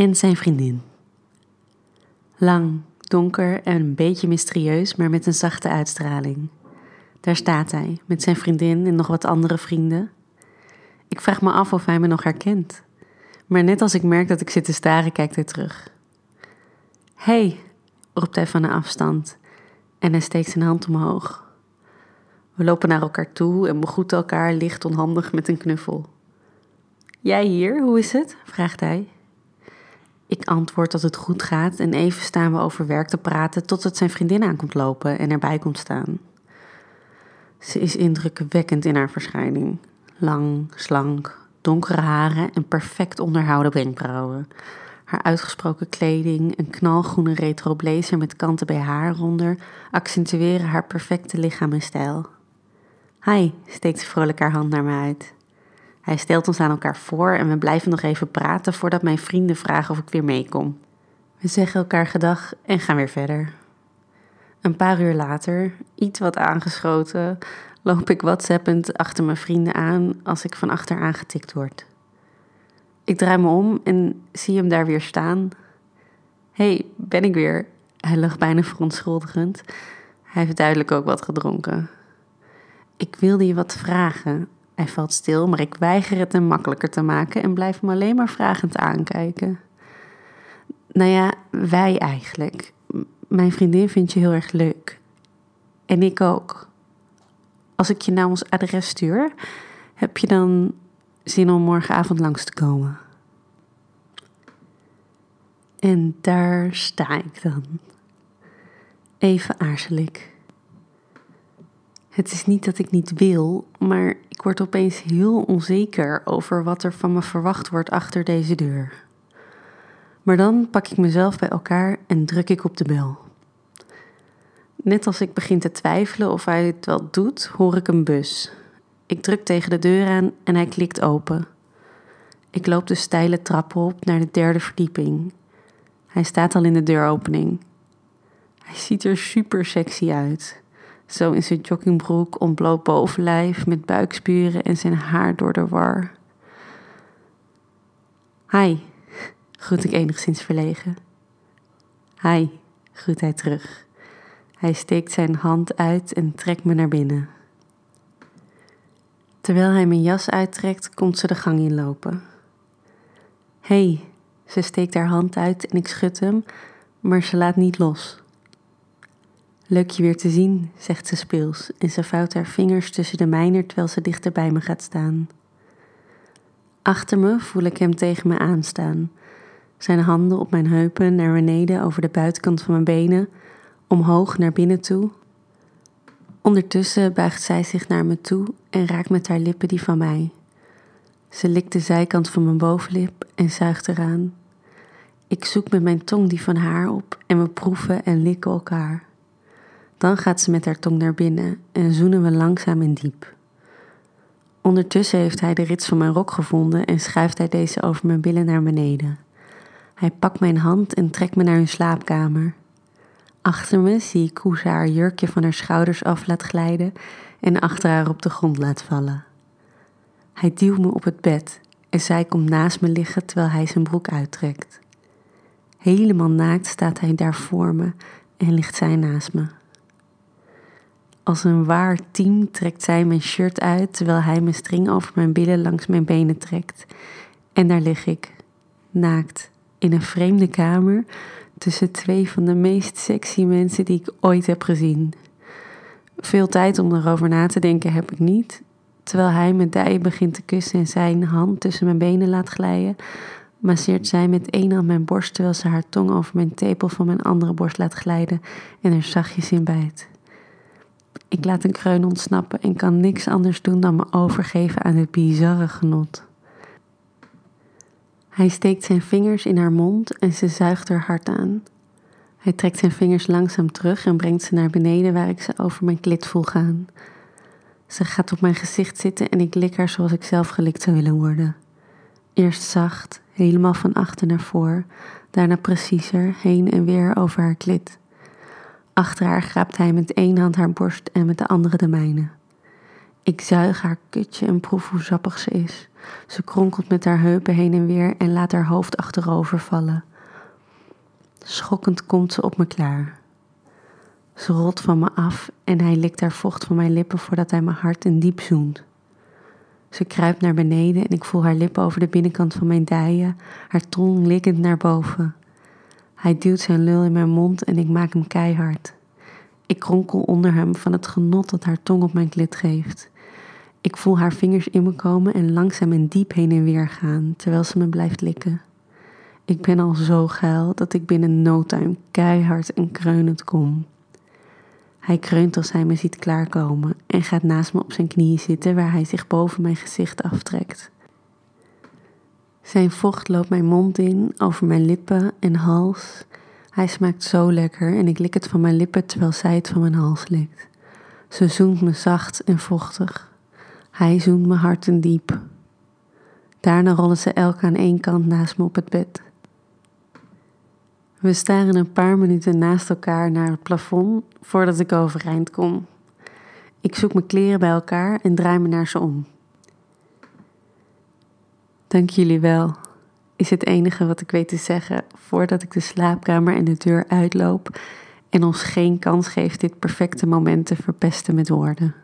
en zijn vriendin. Lang, donker en een beetje mysterieus, maar met een zachte uitstraling. Daar staat hij, met zijn vriendin en nog wat andere vrienden. Ik vraag me af of hij me nog herkent. Maar net als ik merk dat ik zit te staren, kijkt hij terug. hey, roept hij van een afstand en hij steekt zijn hand omhoog. We lopen naar elkaar toe en begroeten elkaar licht onhandig met een knuffel. Jij hier, hoe is het? vraagt hij. Ik antwoord dat het goed gaat en even staan we over werk te praten totdat zijn vriendin aankomt lopen en erbij komt staan. Ze is indrukwekkend in haar verschijning. Lang, slank, donkere haren en perfect onderhouden wenkbrauwen. Haar uitgesproken kleding, een knalgroene retro blazer met kanten bij haar eronder, accentueren haar perfecte lichaam en stijl. Hi, steekt ze vrolijk haar hand naar me uit. Hij stelt ons aan elkaar voor en we blijven nog even praten voordat mijn vrienden vragen of ik weer meekom. We zeggen elkaar gedag en gaan weer verder. Een paar uur later, iets wat aangeschoten, loop ik whatsappend achter mijn vrienden aan als ik van achter aangetikt word. Ik draai me om en zie hem daar weer staan. hey, ben ik weer? Hij lag bijna verontschuldigend. Hij heeft duidelijk ook wat gedronken. Ik wilde je wat vragen. Hij valt stil, maar ik weiger het hem makkelijker te maken en blijf hem alleen maar vragend aankijken. Nou ja, wij eigenlijk. Mijn vriendin vindt je heel erg leuk. En ik ook. Als ik je nou ons adres stuur, heb je dan zin om morgenavond langs te komen? En daar sta ik dan. Even aarzel ik. Het is niet dat ik niet wil, maar ik word opeens heel onzeker over wat er van me verwacht wordt achter deze deur. Maar dan pak ik mezelf bij elkaar en druk ik op de bel. Net als ik begin te twijfelen of hij het wel doet, hoor ik een bus. Ik druk tegen de deur aan en hij klikt open. Ik loop de steile trap op naar de derde verdieping. Hij staat al in de deuropening. Hij ziet er super sexy uit. Zo in zijn joggingbroek, ontbloot bovenlijf met buikspieren en zijn haar door de war. Hi, groet ik enigszins verlegen. Hi, groet hij terug. Hij steekt zijn hand uit en trekt me naar binnen. Terwijl hij mijn jas uittrekt, komt ze de gang inlopen. hey, ze steekt haar hand uit en ik schud hem, maar ze laat niet los. Leuk je weer te zien, zegt ze speels en ze vouwt haar vingers tussen de mijne terwijl ze dichter bij me gaat staan. Achter me voel ik hem tegen me aanstaan. Zijn handen op mijn heupen naar beneden over de buitenkant van mijn benen, omhoog naar binnen toe. Ondertussen buigt zij zich naar me toe en raakt met haar lippen die van mij. Ze likt de zijkant van mijn bovenlip en zuigt eraan. Ik zoek met mijn tong die van haar op en we proeven en likken elkaar. Dan gaat ze met haar tong naar binnen en zoenen we langzaam en diep. Ondertussen heeft hij de rits van mijn rok gevonden en schuift hij deze over mijn billen naar beneden. Hij pakt mijn hand en trekt me naar hun slaapkamer. Achter me zie ik hoe ze haar jurkje van haar schouders af laat glijden en achter haar op de grond laat vallen. Hij duwt me op het bed en zij komt naast me liggen terwijl hij zijn broek uittrekt. Helemaal naakt staat hij daar voor me en ligt zij naast me. Als een waar team trekt zij mijn shirt uit terwijl hij mijn string over mijn billen langs mijn benen trekt. En daar lig ik, naakt, in een vreemde kamer tussen twee van de meest sexy mensen die ik ooit heb gezien. Veel tijd om erover na te denken heb ik niet. Terwijl hij mijn dij begint te kussen en zijn hand tussen mijn benen laat glijden, masseert zij met één hand mijn borst terwijl ze haar tong over mijn tepel van mijn andere borst laat glijden en er zachtjes in bijt. Ik laat een kreun ontsnappen en kan niks anders doen dan me overgeven aan het bizarre genot. Hij steekt zijn vingers in haar mond en ze zuigt er hard aan. Hij trekt zijn vingers langzaam terug en brengt ze naar beneden waar ik ze over mijn klit voel gaan. Ze gaat op mijn gezicht zitten en ik lik haar zoals ik zelf gelikt zou willen worden. Eerst zacht, helemaal van achter naar voor, daarna preciezer, heen en weer over haar klit. Achter haar graapt hij met één hand haar borst en met de andere de mijne. Ik zuig haar kutje en proef hoe sappig ze is. Ze kronkelt met haar heupen heen en weer en laat haar hoofd achterover vallen. Schokkend komt ze op me klaar. Ze rolt van me af en hij likt haar vocht van mijn lippen voordat hij me hard en diep zoent. Ze kruipt naar beneden en ik voel haar lippen over de binnenkant van mijn dijen, haar tong likkend naar boven. Hij duwt zijn lul in mijn mond en ik maak hem keihard. Ik kronkel onder hem van het genot dat haar tong op mijn klit geeft. Ik voel haar vingers in me komen en langzaam en diep heen en weer gaan, terwijl ze me blijft likken. Ik ben al zo geil dat ik binnen no time keihard en kreunend kom. Hij kreunt als hij me ziet klaarkomen en gaat naast me op zijn knieën zitten waar hij zich boven mijn gezicht aftrekt. Zijn vocht loopt mijn mond in, over mijn lippen en hals. Hij smaakt zo lekker en ik lik het van mijn lippen terwijl zij het van mijn hals likt. Ze zoent me zacht en vochtig. Hij zoent me hard en diep. Daarna rollen ze elk aan één kant naast me op het bed. We staren een paar minuten naast elkaar naar het plafond voordat ik overeind kom. Ik zoek mijn kleren bij elkaar en draai me naar ze om. Dank jullie wel, is het enige wat ik weet te zeggen voordat ik de slaapkamer en de deur uitloop en ons geen kans geeft dit perfecte moment te verpesten met woorden.